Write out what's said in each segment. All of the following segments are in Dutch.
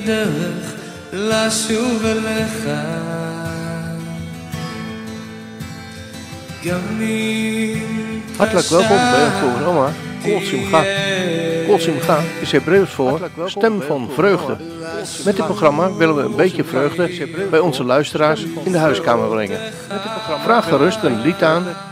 את הדרך לשוב אליך. גם אם Hartelijk welkom bij het programma Kol Simcha. Kol Simcha is Hebreeuws voor stem van vreugde. Met dit programma willen we een beetje vreugde bij onze luisteraars in de huiskamer brengen. Vraag gerust een lied aan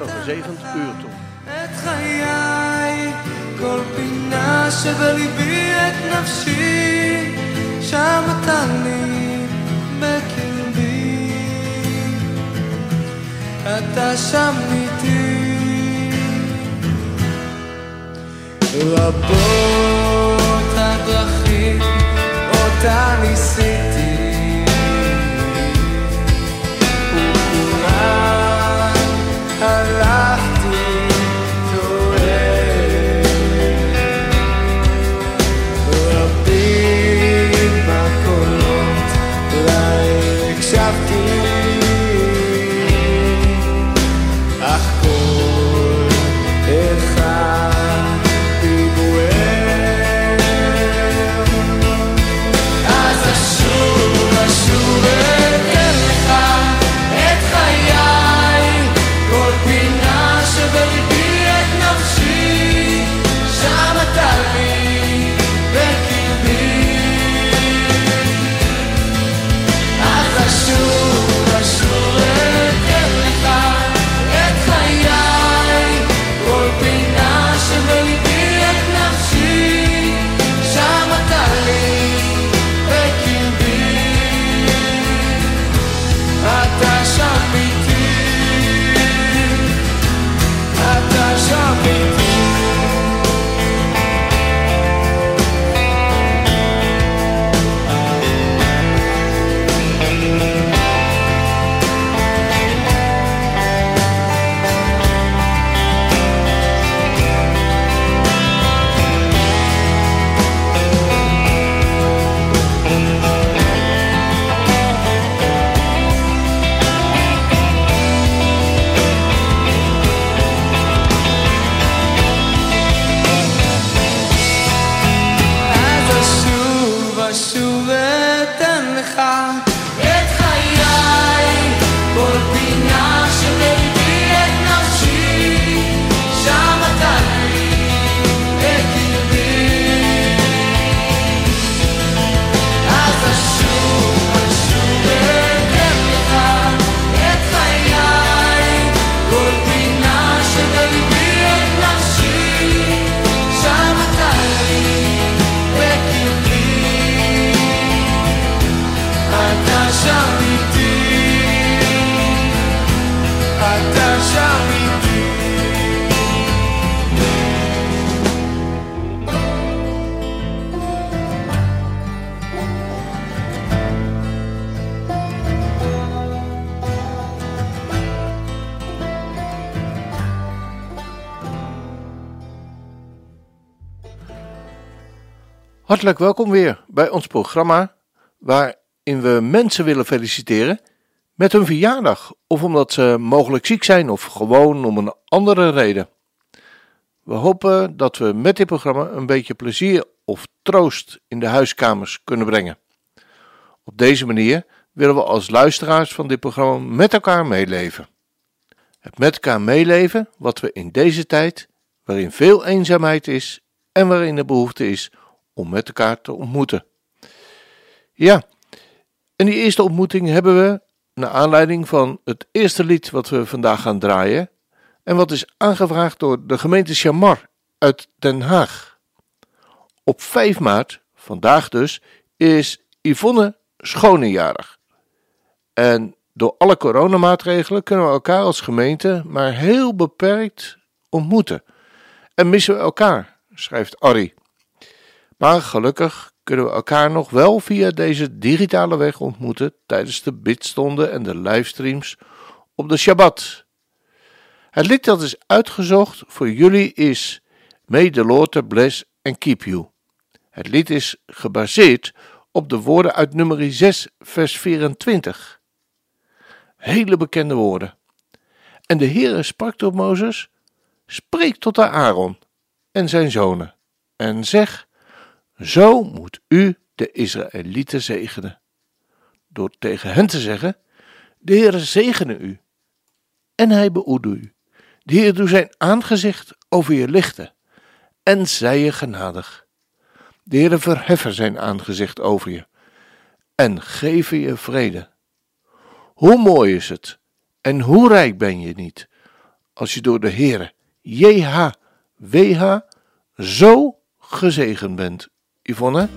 een gezegend uur toe. את חיי, כל פינה שבליבי את נפשי, שם אתה לי בקרבי. אתה שם איתי. רבות הדרכים אותה ניסיתי, Hartelijk welkom weer bij ons programma waarin we mensen willen feliciteren met hun verjaardag of omdat ze mogelijk ziek zijn of gewoon om een andere reden. We hopen dat we met dit programma een beetje plezier of troost in de huiskamers kunnen brengen. Op deze manier willen we als luisteraars van dit programma met elkaar meeleven. Het met elkaar meeleven wat we in deze tijd, waarin veel eenzaamheid is en waarin er behoefte is om met elkaar te ontmoeten. Ja, en die eerste ontmoeting hebben we naar aanleiding van het eerste lied wat we vandaag gaan draaien en wat is aangevraagd door de gemeente Chamar uit Den Haag. Op 5 maart, vandaag dus, is Yvonne Schonejarig. En door alle coronamaatregelen kunnen we elkaar als gemeente maar heel beperkt ontmoeten. En missen we elkaar, schrijft Arrie. Maar gelukkig kunnen we elkaar nog wel via deze digitale weg ontmoeten tijdens de bidstonden en de livestreams op de Shabbat. Het lied dat is uitgezocht voor jullie is May the Lord bless and keep you. Het lied is gebaseerd op de woorden uit nummer 6 vers 24. Hele bekende woorden. En de Heere sprak tot Mozes, spreek tot Aaron en zijn zonen en zeg, zo moet u de Israëlieten zegenen. Door tegen hen te zeggen, de Heere zegene u en hij beoede u. De Heer doet zijn aangezicht over je lichten en zij je genadig. De Heer verheffen zijn aangezicht over je en geven je vrede. Hoe mooi is het en hoe rijk ben je niet als je door de Heere JHWH zo gezegend bent. Yvonne?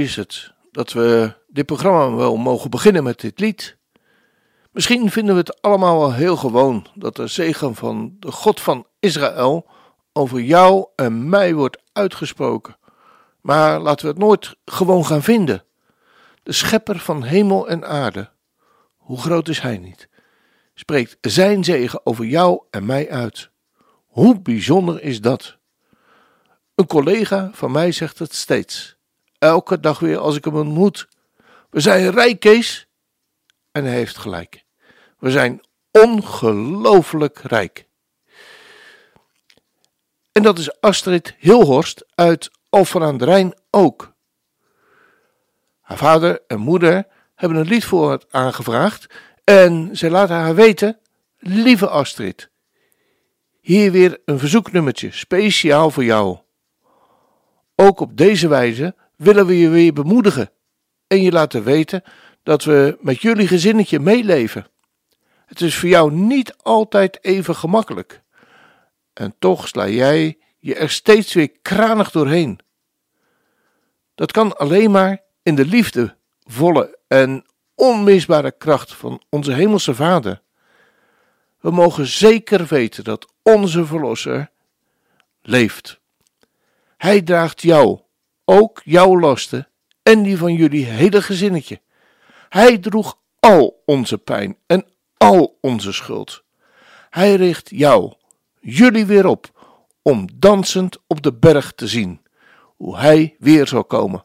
Is het dat we dit programma wel mogen beginnen met dit lied. Misschien vinden we het allemaal wel heel gewoon dat de zegen van de God van Israël over jou en mij wordt uitgesproken. Maar laten we het nooit gewoon gaan vinden. De schepper van hemel en aarde, hoe groot is hij niet, spreekt zijn zegen over jou en mij uit. Hoe bijzonder is dat? Een collega van mij zegt het steeds. Elke dag weer als ik hem ontmoet. We zijn rijk, Kees. En hij heeft gelijk. We zijn ongelooflijk rijk. En dat is Astrid Hilhorst uit Alphen aan de Rijn ook. Haar vader en moeder hebben een lied voor haar aangevraagd en zij laten haar weten: Lieve Astrid, hier weer een verzoeknummertje speciaal voor jou. Ook op deze wijze willen we je weer bemoedigen en je laten weten dat we met jullie gezinnetje meeleven. Het is voor jou niet altijd even gemakkelijk. En toch sla jij je er steeds weer kranig doorheen. Dat kan alleen maar in de liefdevolle en onmisbare kracht van onze Hemelse Vader. We mogen zeker weten dat onze Verlosser leeft. Hij draagt jou, ook jouw lasten en die van jullie hele gezinnetje. Hij droeg al onze pijn en al onze schuld. Hij richt jou, jullie weer op, om dansend op de berg te zien hoe hij weer zal komen.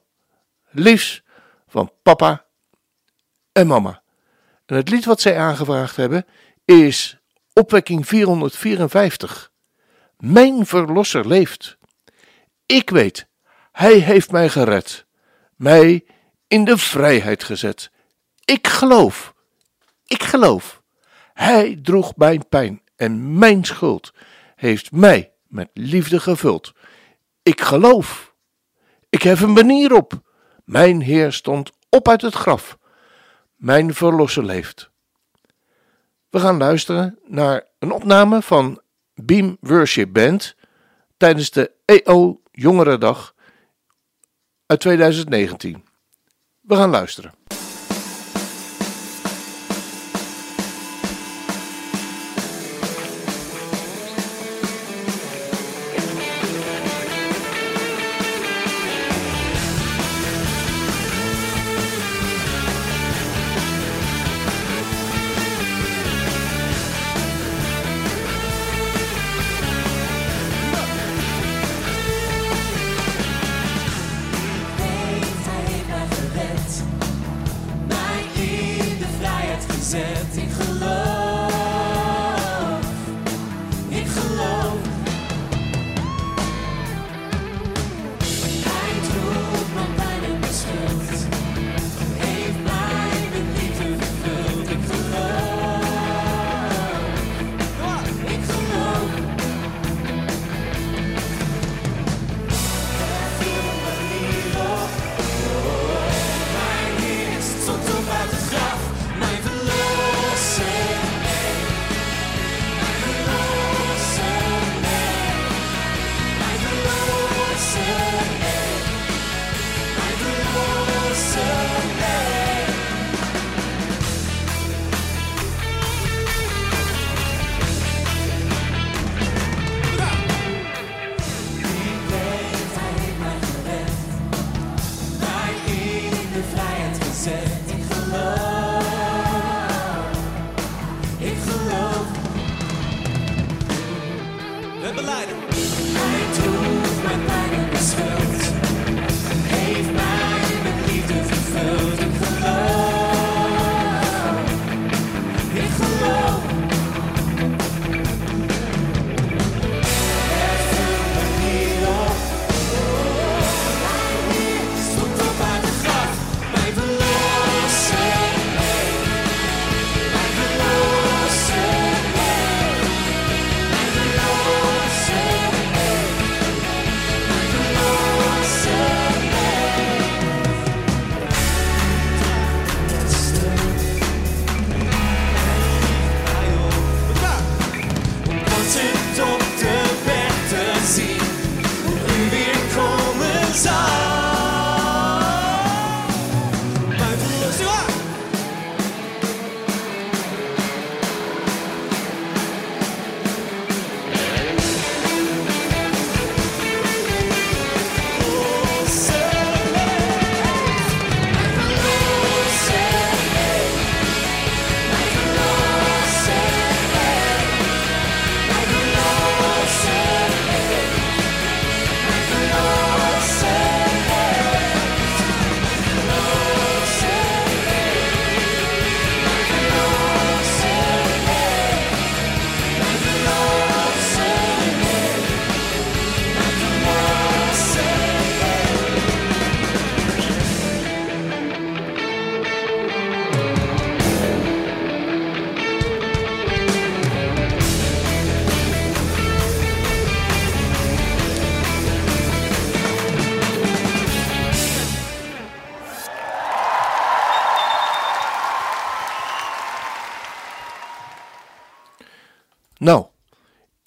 Liefs van papa en mama. En het lied wat zij aangevraagd hebben is Opwekking 454. Mijn verlosser leeft. Ik weet, hij heeft mij gered, mij in de vrijheid gezet. Ik geloof, ik geloof. Hij droeg mijn pijn en mijn schuld heeft mij met liefde gevuld. Ik geloof. Ik hef een banier op. Mijn Heer stond op uit het graf. Mijn verlosser leeft. We gaan luisteren naar een opname van Beam Worship Band tijdens de EO Jongerendag uit 2019. We gaan luisteren. is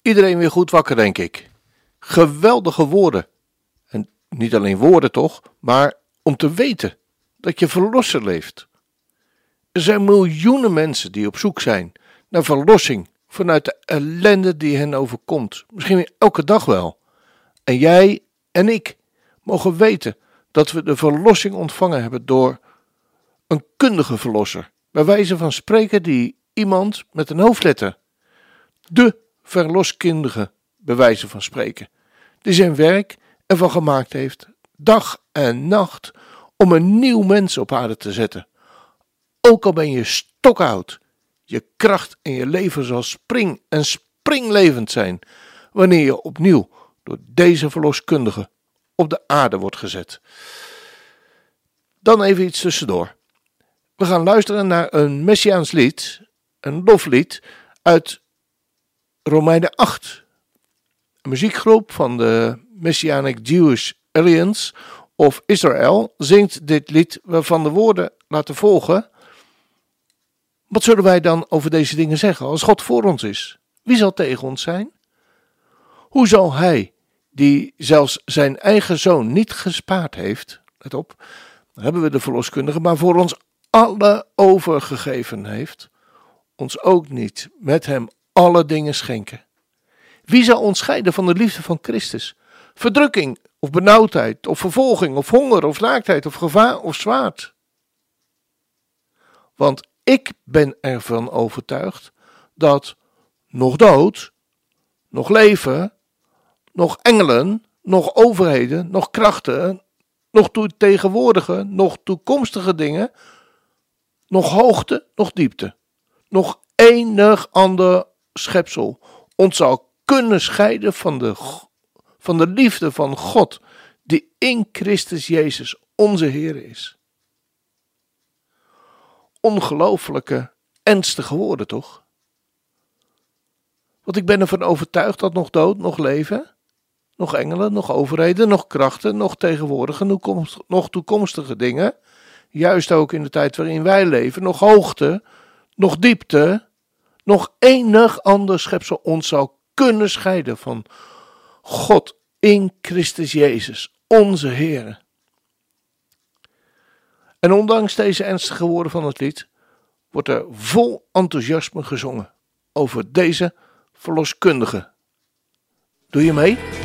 iedereen weer goed wakker, denk ik. Geweldige woorden. En niet alleen woorden toch, maar om te weten dat je verlosser leeft. Er zijn miljoenen mensen die op zoek zijn naar verlossing vanuit de ellende die hen overkomt. Misschien elke dag wel. En jij en ik mogen weten dat we de verlossing ontvangen hebben door een kundige verlosser. Bij wijze van spreken die iemand met een hoofdletter. De verloskundige, bij wijze van spreken. Die zijn werk ervan gemaakt heeft, dag en nacht, om een nieuw mens op aarde te zetten. Ook al ben je stokoud, je kracht en je leven zal spring en springlevend zijn wanneer je opnieuw door deze verloskundige op de aarde wordt gezet. Dan even iets tussendoor. We gaan luisteren naar een Messiaans lied, een loflied uit Romeinen 8. Een muziekgroep van de Messianic Jewish Alliance of Israël zingt dit lied waarvan de woorden laten volgen. Wat zullen wij dan over deze dingen zeggen als God voor ons is? Wie zal tegen ons zijn? Hoe zal hij, die zelfs zijn eigen zoon niet gespaard heeft, let op, dan hebben we de verloskundige, maar voor ons alle overgegeven heeft, ons ook niet met hem alle dingen schenken? Wie zal ons scheiden van de liefde van Christus? Verdrukking of benauwdheid of vervolging of honger of naaktheid of gevaar of zwaard? Want ik ben ervan overtuigd dat nog dood, nog leven, nog engelen, nog overheden, nog krachten, nog tegenwoordige, nog toekomstige dingen, nog hoogte, nog diepte, nog enig ander schepsel ons zal kunnen scheiden van de, van de liefde van God, die in Christus Jezus onze Heer is. Ongelooflijke, ernstige woorden, toch? Want ik ben ervan overtuigd dat nog dood, nog leven, nog engelen, nog overheden, nog krachten, nog tegenwoordige, nog toekomstige dingen, juist ook in de tijd waarin wij leven, nog hoogte, nog diepte, nog enig ander schepsel ons zal kunnen scheiden van God in Christus Jezus, onze Heer. En ondanks deze ernstige woorden van het lied, wordt er vol enthousiasme gezongen over deze verloskundige. Doe je mee?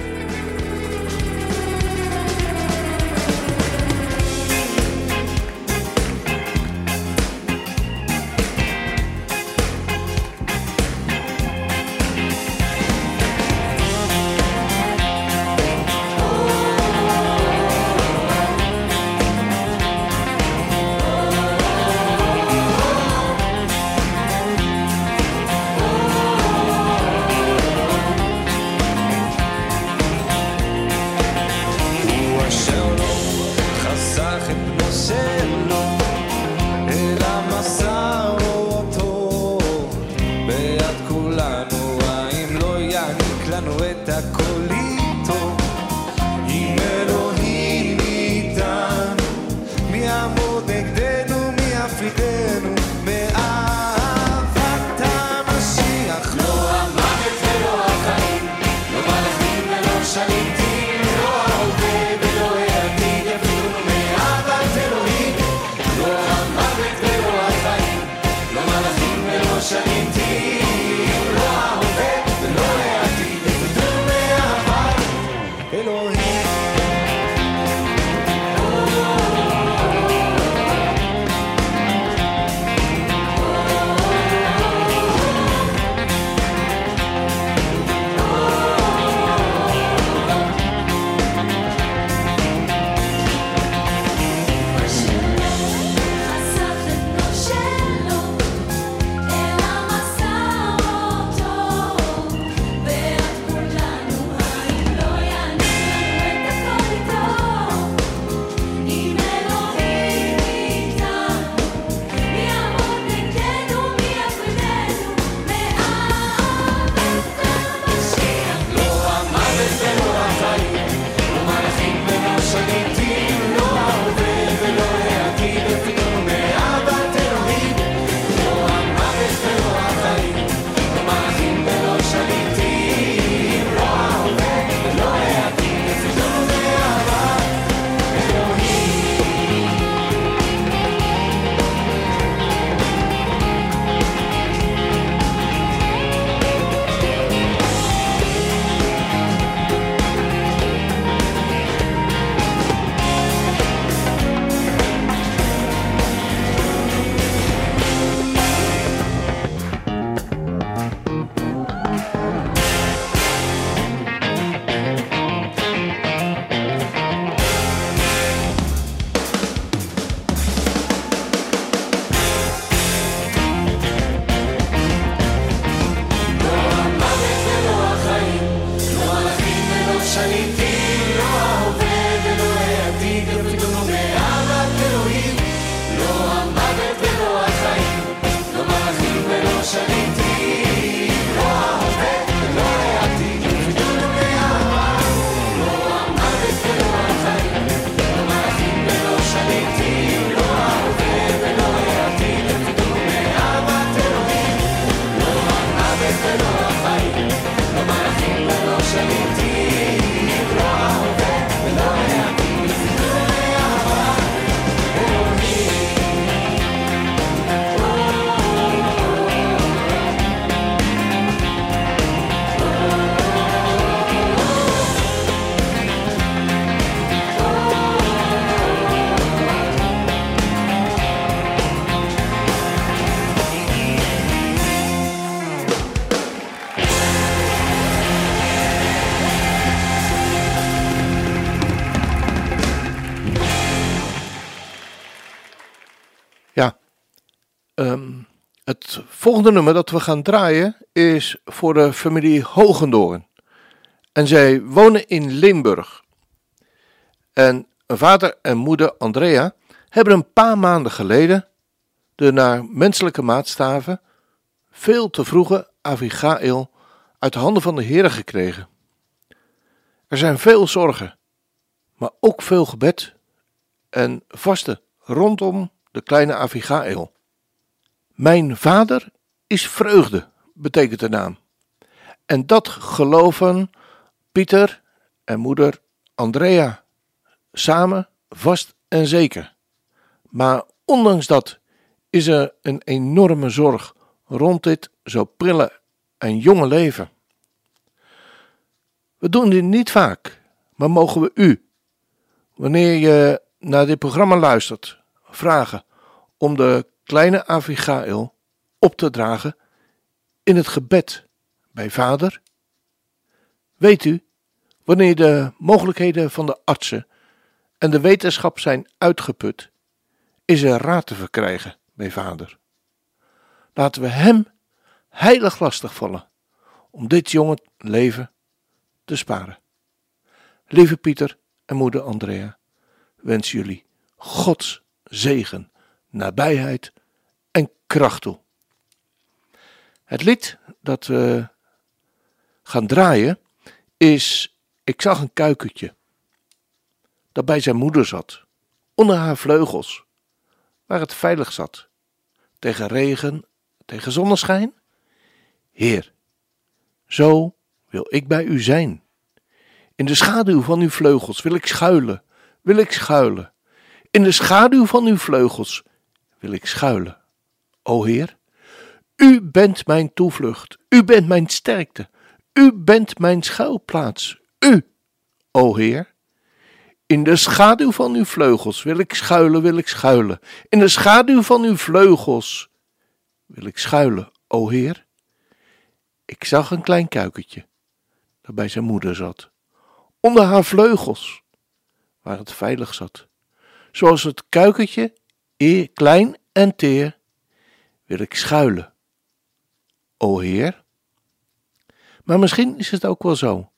Volgende nummer dat we gaan draaien is voor de familie Hogendoorn. En zij wonen in Limburg. En vader en moeder Andrea hebben een paar maanden geleden de naar menselijke maatstaven veel te vroege Avigail uit de handen van de Heer gekregen. Er zijn veel zorgen, maar ook veel gebed en vasten rondom de kleine Avigail. Mijn vader is vreugde, betekent de naam. En dat geloven Pieter en moeder Andrea samen vast en zeker. Maar ondanks dat is er een enorme zorg rond dit zo prille en jonge leven. We doen dit niet vaak, maar mogen we u, wanneer je naar dit programma luistert, vragen om de kleine Avigail op te dragen in het gebed bij vader? Weet u, wanneer de mogelijkheden van de artsen en de wetenschap zijn uitgeput, is er raad te verkrijgen bij vader. Laten we hem heilig lastig vallen om dit jonge leven te sparen. Lieve Pieter en moeder Andrea, wens jullie Gods zegen, nabijheid en kracht toe. Het lied dat we gaan draaien is Ik zag een kuikentje dat bij zijn moeder zat, onder haar vleugels, waar het veilig zat, tegen regen, tegen zonneschijn. Heer, zo wil ik bij u zijn. In de schaduw van uw vleugels wil ik schuilen, wil ik schuilen. In de schaduw van uw vleugels wil ik schuilen. O Heer, u bent mijn toevlucht, u bent mijn sterkte, u bent mijn schuilplaats, u, o Heer. In de schaduw van uw vleugels wil ik schuilen, wil ik schuilen. In de schaduw van uw vleugels wil ik schuilen, o Heer. Ik zag een klein kuikentje dat bij zijn moeder zat, onder haar vleugels, waar het veilig zat. Zoals het kuikentje, eer klein en teer, wil ik schuilen, o Heer. Maar misschien is het ook wel zo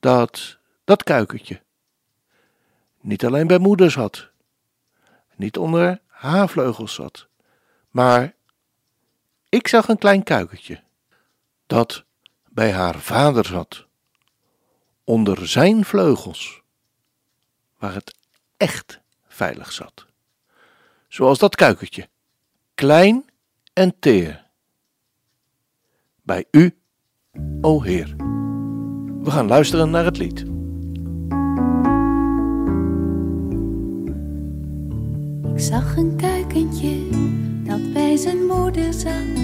dat dat kuikentje niet alleen bij moeder zat, niet onder haar vleugels zat, maar ik zag een klein kuikentje dat bij haar vader zat, onder zijn vleugels, waar het echt veilig zat. Zoals dat kuikentje, klein en teer. Bij u, o Heer. We gaan luisteren naar het lied. Ik zag een kuikentje dat bij zijn moeder zat,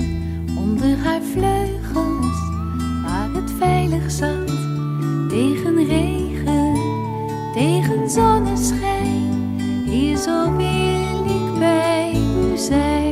onder haar vleugels, waar het veilig zat, tegen regen, tegen zonneschijn. Hier zo wil ik bij u zijn.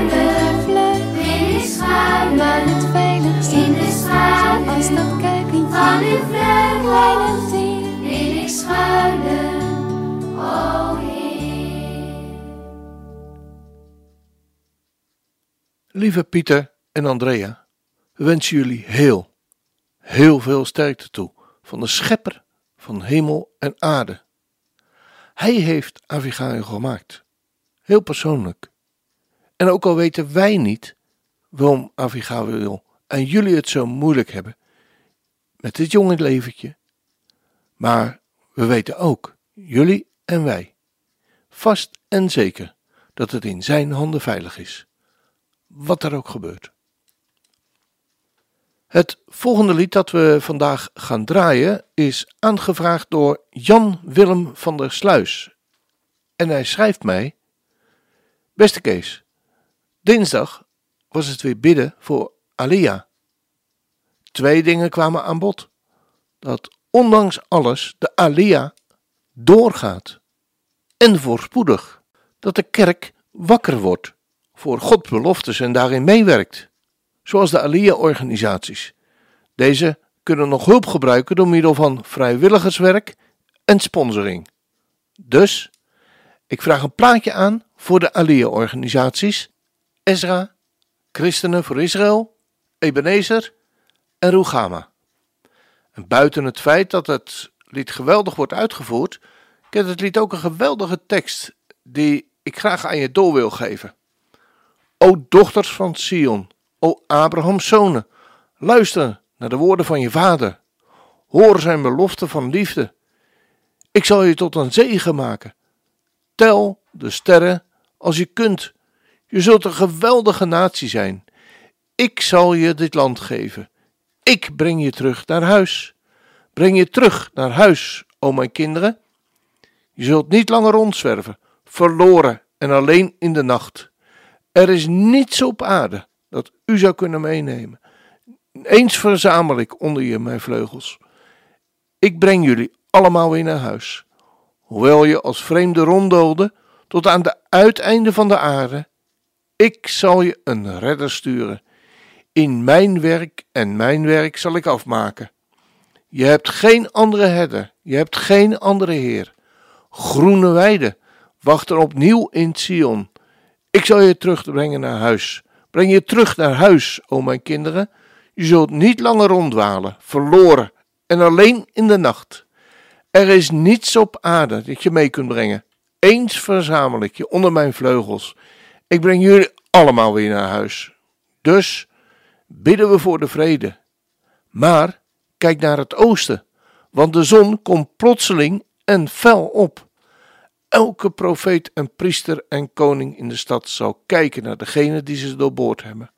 in de schuil naar het veiligste. In de schuil als dat kijken van uw vleugel. Kleine dier wil ik schuilen, o Heer. Lieve Pieter en Andrea, we wensen jullie heel, heel veel sterkte toe van de Schepper van hemel en aarde. Hij heeft Avigail gemaakt, heel persoonlijk en ook al weten wij niet waarom Avigail en jullie het zo moeilijk hebben met dit jonge leventje, maar we weten ook, jullie en wij, vast en zeker, dat het in zijn handen veilig is, wat er ook gebeurt. Het volgende lied dat we vandaag gaan draaien is aangevraagd door Jan Willem van der Sluis. En hij schrijft mij: Beste Kees, dinsdag was het weer bidden voor Alia. Twee dingen kwamen aan bod. Dat ondanks alles de Alia doorgaat. En voorspoedig dat de kerk wakker wordt voor Gods beloftes en daarin meewerkt. Zoals de Alia-organisaties. Deze kunnen nog hulp gebruiken door middel van vrijwilligerswerk en sponsoring. Dus, ik vraag een plaatje aan voor de Alia-organisaties Ezra, Christenen voor Israël, Ebenezer en Rugama. En buiten het feit dat het lied geweldig wordt uitgevoerd, kent het lied ook een geweldige tekst die ik graag aan je door wil geven. O dochters van Sion, o Abrahams zonen, luister naar de woorden van je vader. Hoor zijn belofte van liefde. Ik zal je tot een zegen maken. Tel de sterren als je kunt. Je zult een geweldige natie zijn. Ik zal je dit land geven. Ik breng je terug naar huis. Breng je terug naar huis, o mijn kinderen. Je zult niet langer rondzwerven, verloren en alleen in de nacht. Er is niets op aarde dat u zou kunnen meenemen. Eens verzamel ik onder je mijn vleugels. Ik breng jullie allemaal weer naar huis. Hoewel je als vreemde ronddoolde tot aan de uiteinde van de aarde, ik zal je een redder sturen. In mijn werk en mijn werk zal ik afmaken. Je hebt geen andere herder, je hebt geen andere heer. Groene weiden wachten opnieuw in Sion. Ik zal je terugbrengen naar huis. Breng je terug naar huis, o mijn kinderen. Je zult niet langer rondwalen, verloren en alleen in de nacht. Er is niets op aarde dat je mee kunt brengen. Eens verzamel ik je onder mijn vleugels. Ik breng jullie allemaal weer naar huis. Dus bidden we voor de vrede. Maar kijk naar het oosten, want de zon komt plotseling en fel op. Elke profeet en priester en koning in de stad zal kijken naar degene die ze doorboord hebben.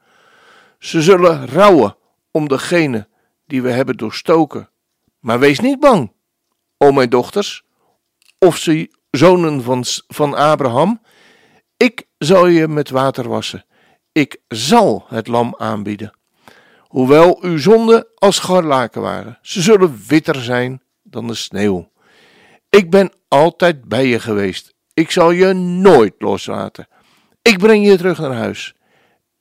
Ze zullen rouwen om degene die we hebben doorstoken. Maar wees niet bang, o mijn dochters, of ze zonen van, van Abraham. Ik zal je met water wassen. Ik zal het lam aanbieden. Hoewel uw zonden als scharlaken waren, ze zullen witter zijn dan de sneeuw. Ik ben altijd bij je geweest. Ik zal je nooit loslaten. Ik breng je terug naar huis.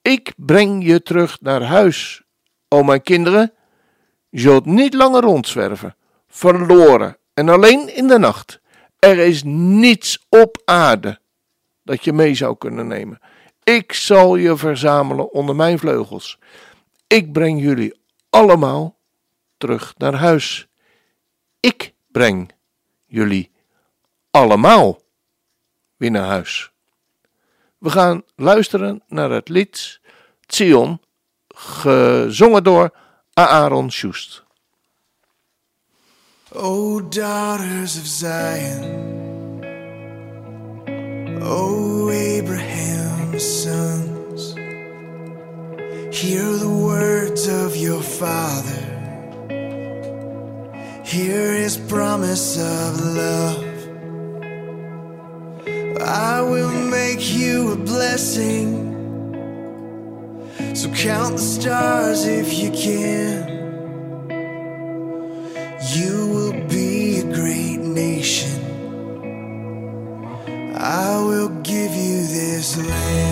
Ik breng je terug naar huis. O mijn kinderen, je zult niet langer rondzwerven, verloren en alleen in de nacht. Er is niets op aarde dat je mee zou kunnen nemen. Ik zal je verzamelen onder mijn vleugels. Ik breng jullie allemaal terug naar huis. Ik breng jullie allemaal weer naar huis. We gaan luisteren naar het lied Zion, gezongen door Aaron Schust. O daughters of Zion, O Abraham's sons, hear the words of your father, hear his promise of love. I will make you a blessing. So count the stars if you can. I will give you this land.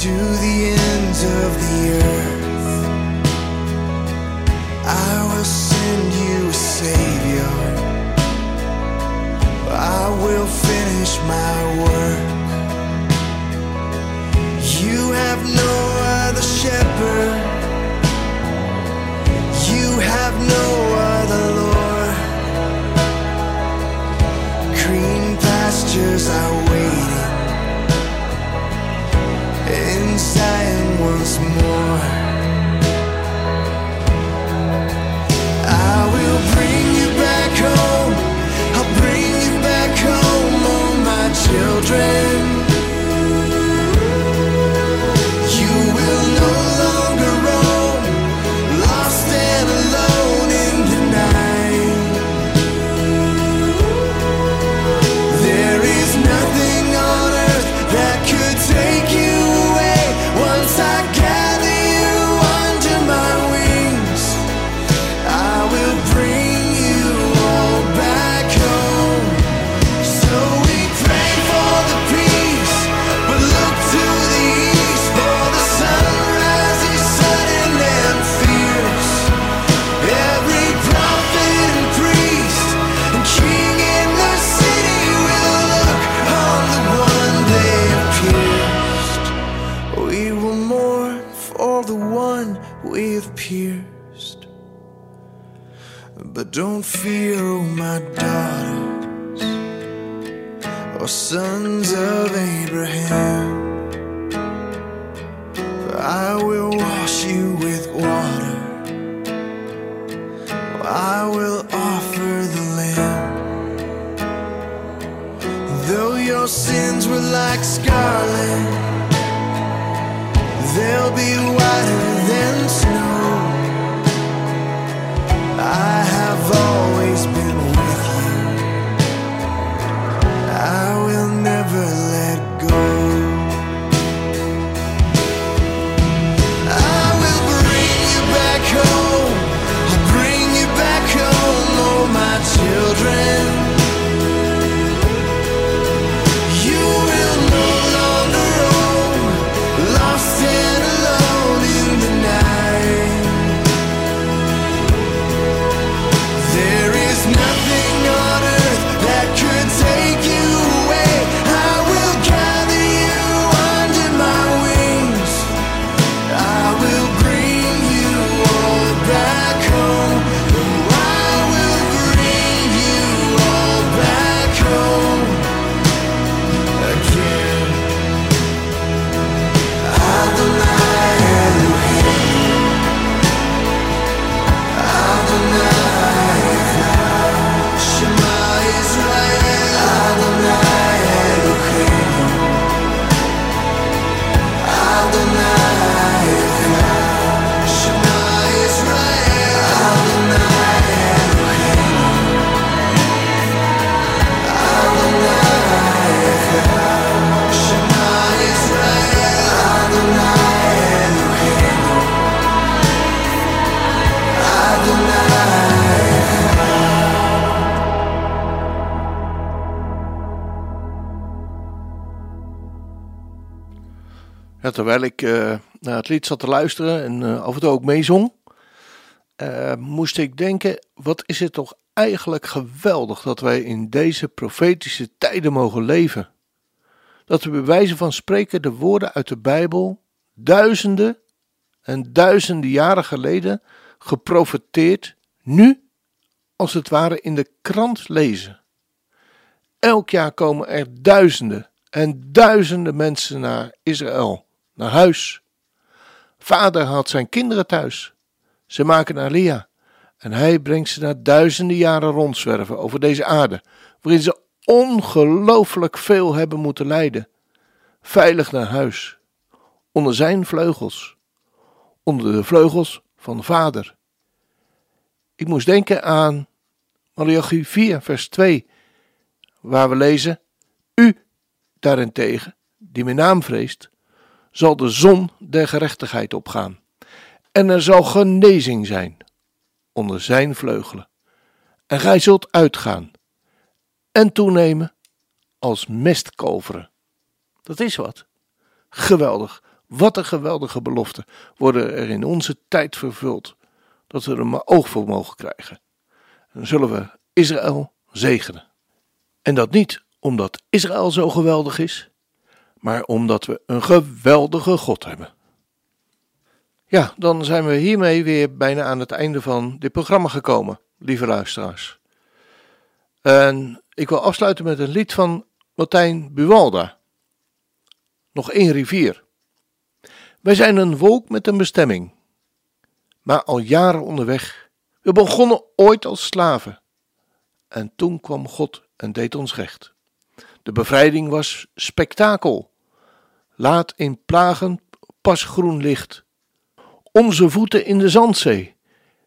To the ends of the earth, I will send you a savior. I will finish my work. Don't fear, oh my daughters, or sons of Abraham. For I will wash you with water. I will offer the Lamb. Though your sins were like scarlet, they'll be whiter than snow. I never terwijl ik eh, naar het lied zat te luisteren en eh, af en toe ook meezong, eh, moest ik denken: wat is het toch eigenlijk geweldig dat wij in deze profetische tijden mogen leven? Dat we bij wijze van spreken de woorden uit de Bijbel duizenden en duizenden jaren geleden geprofeteerd, nu als het ware in de krant lezen. Elk jaar komen er duizenden en duizenden mensen naar Israël, naar huis. Vader haalt zijn kinderen thuis. Ze maken Alia en hij brengt ze na duizenden jaren rondzwerven over deze aarde, waarin ze ongelooflijk veel hebben moeten lijden. Veilig naar huis, onder zijn vleugels, onder de vleugels van Vader. Ik moest denken aan Malachi 4, vers 2, waar we lezen: U daarentegen, die mijn naam vreest, zal de zon der gerechtigheid opgaan. En er zal genezing zijn onder zijn vleugelen. En gij zult uitgaan en toenemen als mestkalveren. Dat is wat. Geweldig. Wat een geweldige belofte worden er in onze tijd vervuld. Dat we er maar oog voor mogen krijgen. Dan zullen we Israël zegenen. En dat niet omdat Israël zo geweldig is, maar omdat we een geweldige God hebben. Ja, dan zijn we hiermee weer bijna aan het einde van dit programma gekomen, lieve luisteraars. En ik wil afsluiten met een lied van Martijn Buwalda. Nog één rivier. Wij zijn een wolk met een bestemming, maar al jaren onderweg. We begonnen ooit als slaven. En toen kwam God en deed ons recht. De bevrijding was spektakel. Laat in plagen pas groen licht. Onze voeten in de zandzee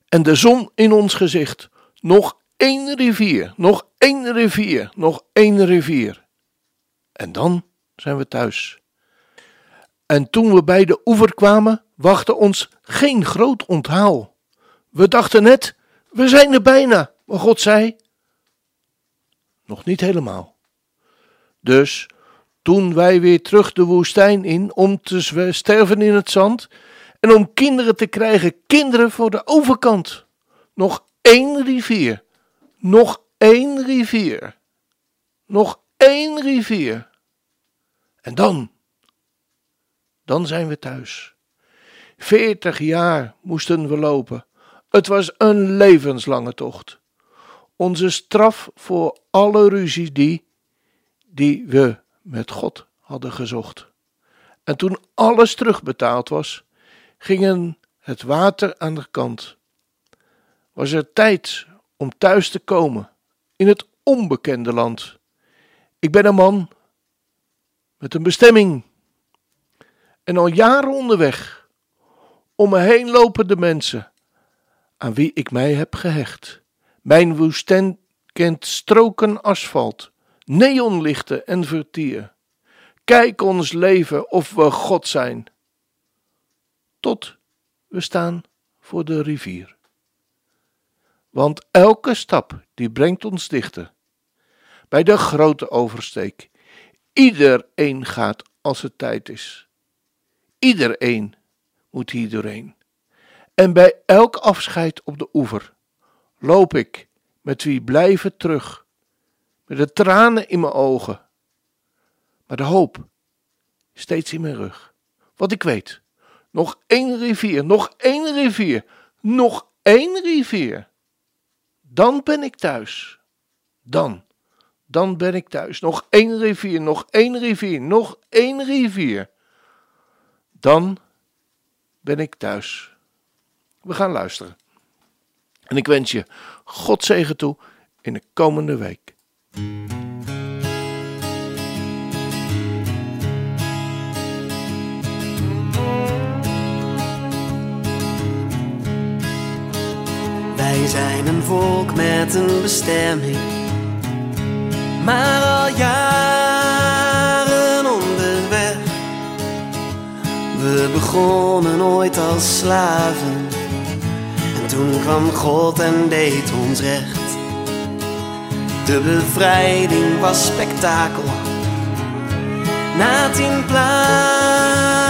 en de zon in ons gezicht. Nog één rivier, nog één rivier, nog één rivier. En dan zijn we thuis. En toen we bij de oever kwamen, wachtte ons geen groot onthaal. We dachten net, we zijn er bijna, maar God zei: Nog niet helemaal. Dus toen wij weer terug de woestijn in om te sterven in het zand en om kinderen te krijgen, kinderen voor de overkant. Nog één rivier, nog één rivier, nog één rivier. En dan, dan zijn we thuis. Veertig jaar moesten we lopen. Het was een levenslange tocht. Onze straf voor alle ruzie die, die we met God hadden gezocht. En toen alles terugbetaald was, gingen het water aan de kant. Was er tijd om thuis te komen in het onbekende land. Ik ben een man met een bestemming en al jaren onderweg. Om me heen lopen de mensen aan wie ik mij heb gehecht. Mijn woestijn kent stroken asfalt, neonlichten en vertier. Kijk ons leven of we God zijn. Tot we staan voor de rivier. Want elke stap die brengt ons dichter bij de grote oversteek. Iedereen gaat als het tijd is. Iedereen moet hier doorheen. En bij elk afscheid op de oever loop ik met wie blijven terug, met de tranen in mijn ogen, maar de hoop steeds in mijn rug. Want ik weet, nog één rivier, nog één rivier, nog één rivier. Dan ben ik thuis. Dan, dan ben ik thuis. Nog één rivier, nog één rivier, nog één rivier. Dan ben ik thuis. We gaan luisteren. En ik wens je God zegen toe in de komende week. Wij zijn een volk met een bestemming, maar al jaren onderweg. We begonnen ooit als slaven, en toen kwam God en deed ons recht. De bevrijding was spektakel. Na tien plagen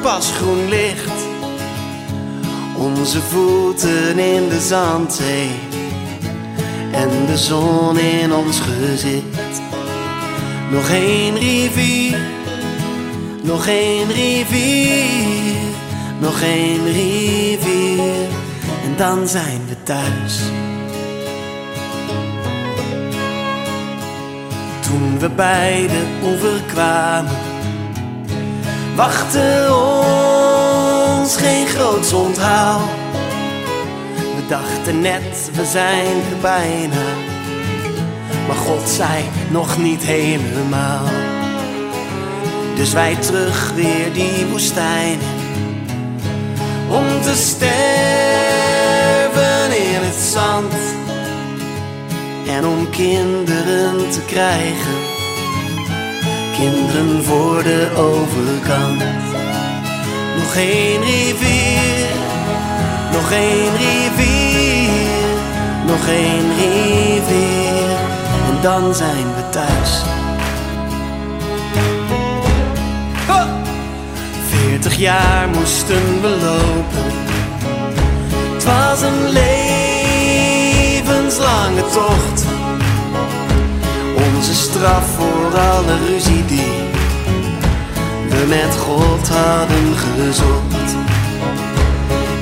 pas groen licht. Onze voeten in de zandzee en de zon in ons gezicht. Nog één rivier, nog één rivier, nog één rivier en dan zijn we thuis. Toen we bij de oever kwamen, wachtte ons geen groots onthaal. We dachten net, we zijn er bijna, maar God zei nog niet helemaal. Dus wij terug weer die woestijn om te sterven in het zand. En om kinderen te krijgen, kinderen voor de overkant. Nog één rivier, nog één rivier, nog één rivier. En dan zijn we thuis. Veertig jaar moesten we lopen. Het was een levenslange tocht. Onze straf voor alle ruzie die we met God hadden gezocht.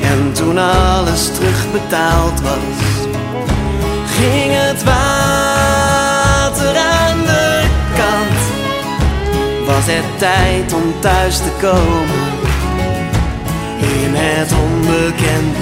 En toen alles terugbetaald was, ging het water aan de kant. Was het tijd om thuis te komen in het onbekende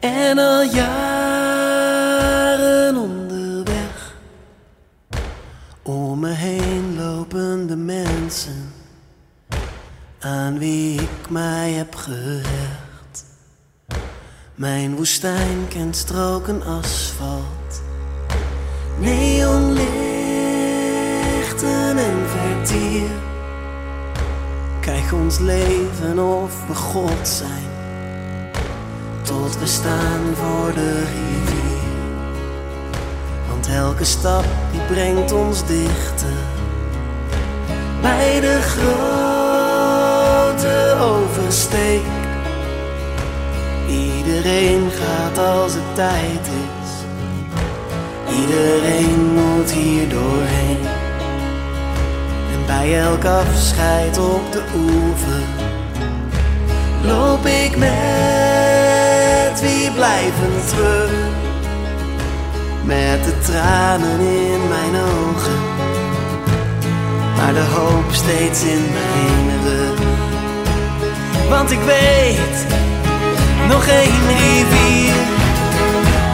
en al jaren onderweg. Om me heen lopen de mensen aan wie ik mij heb gehecht. Mijn woestijn kent stroken asfalt, God zijn, tot we staan voor de rivier. Want elke stap die brengt ons dichter bij de grote oversteek. Iedereen gaat als het tijd is, iedereen moet hier doorheen. En bij elk afscheid op de oever loop ik met wie blijven terug. Met de tranen in mijn ogen, maar de hoop steeds in mijn rug. Want ik weet, nog één rivier,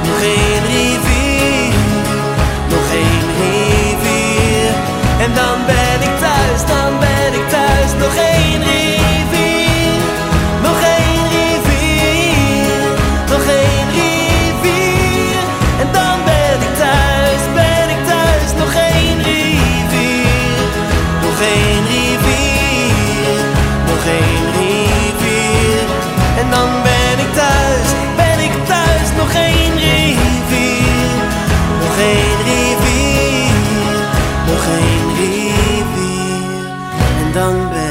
nog één rivier, nog één rivier. En dan ben ik thuis, dan ben ik thuis, nog één rivier, geen rivier, nog geen rivier, en dan ben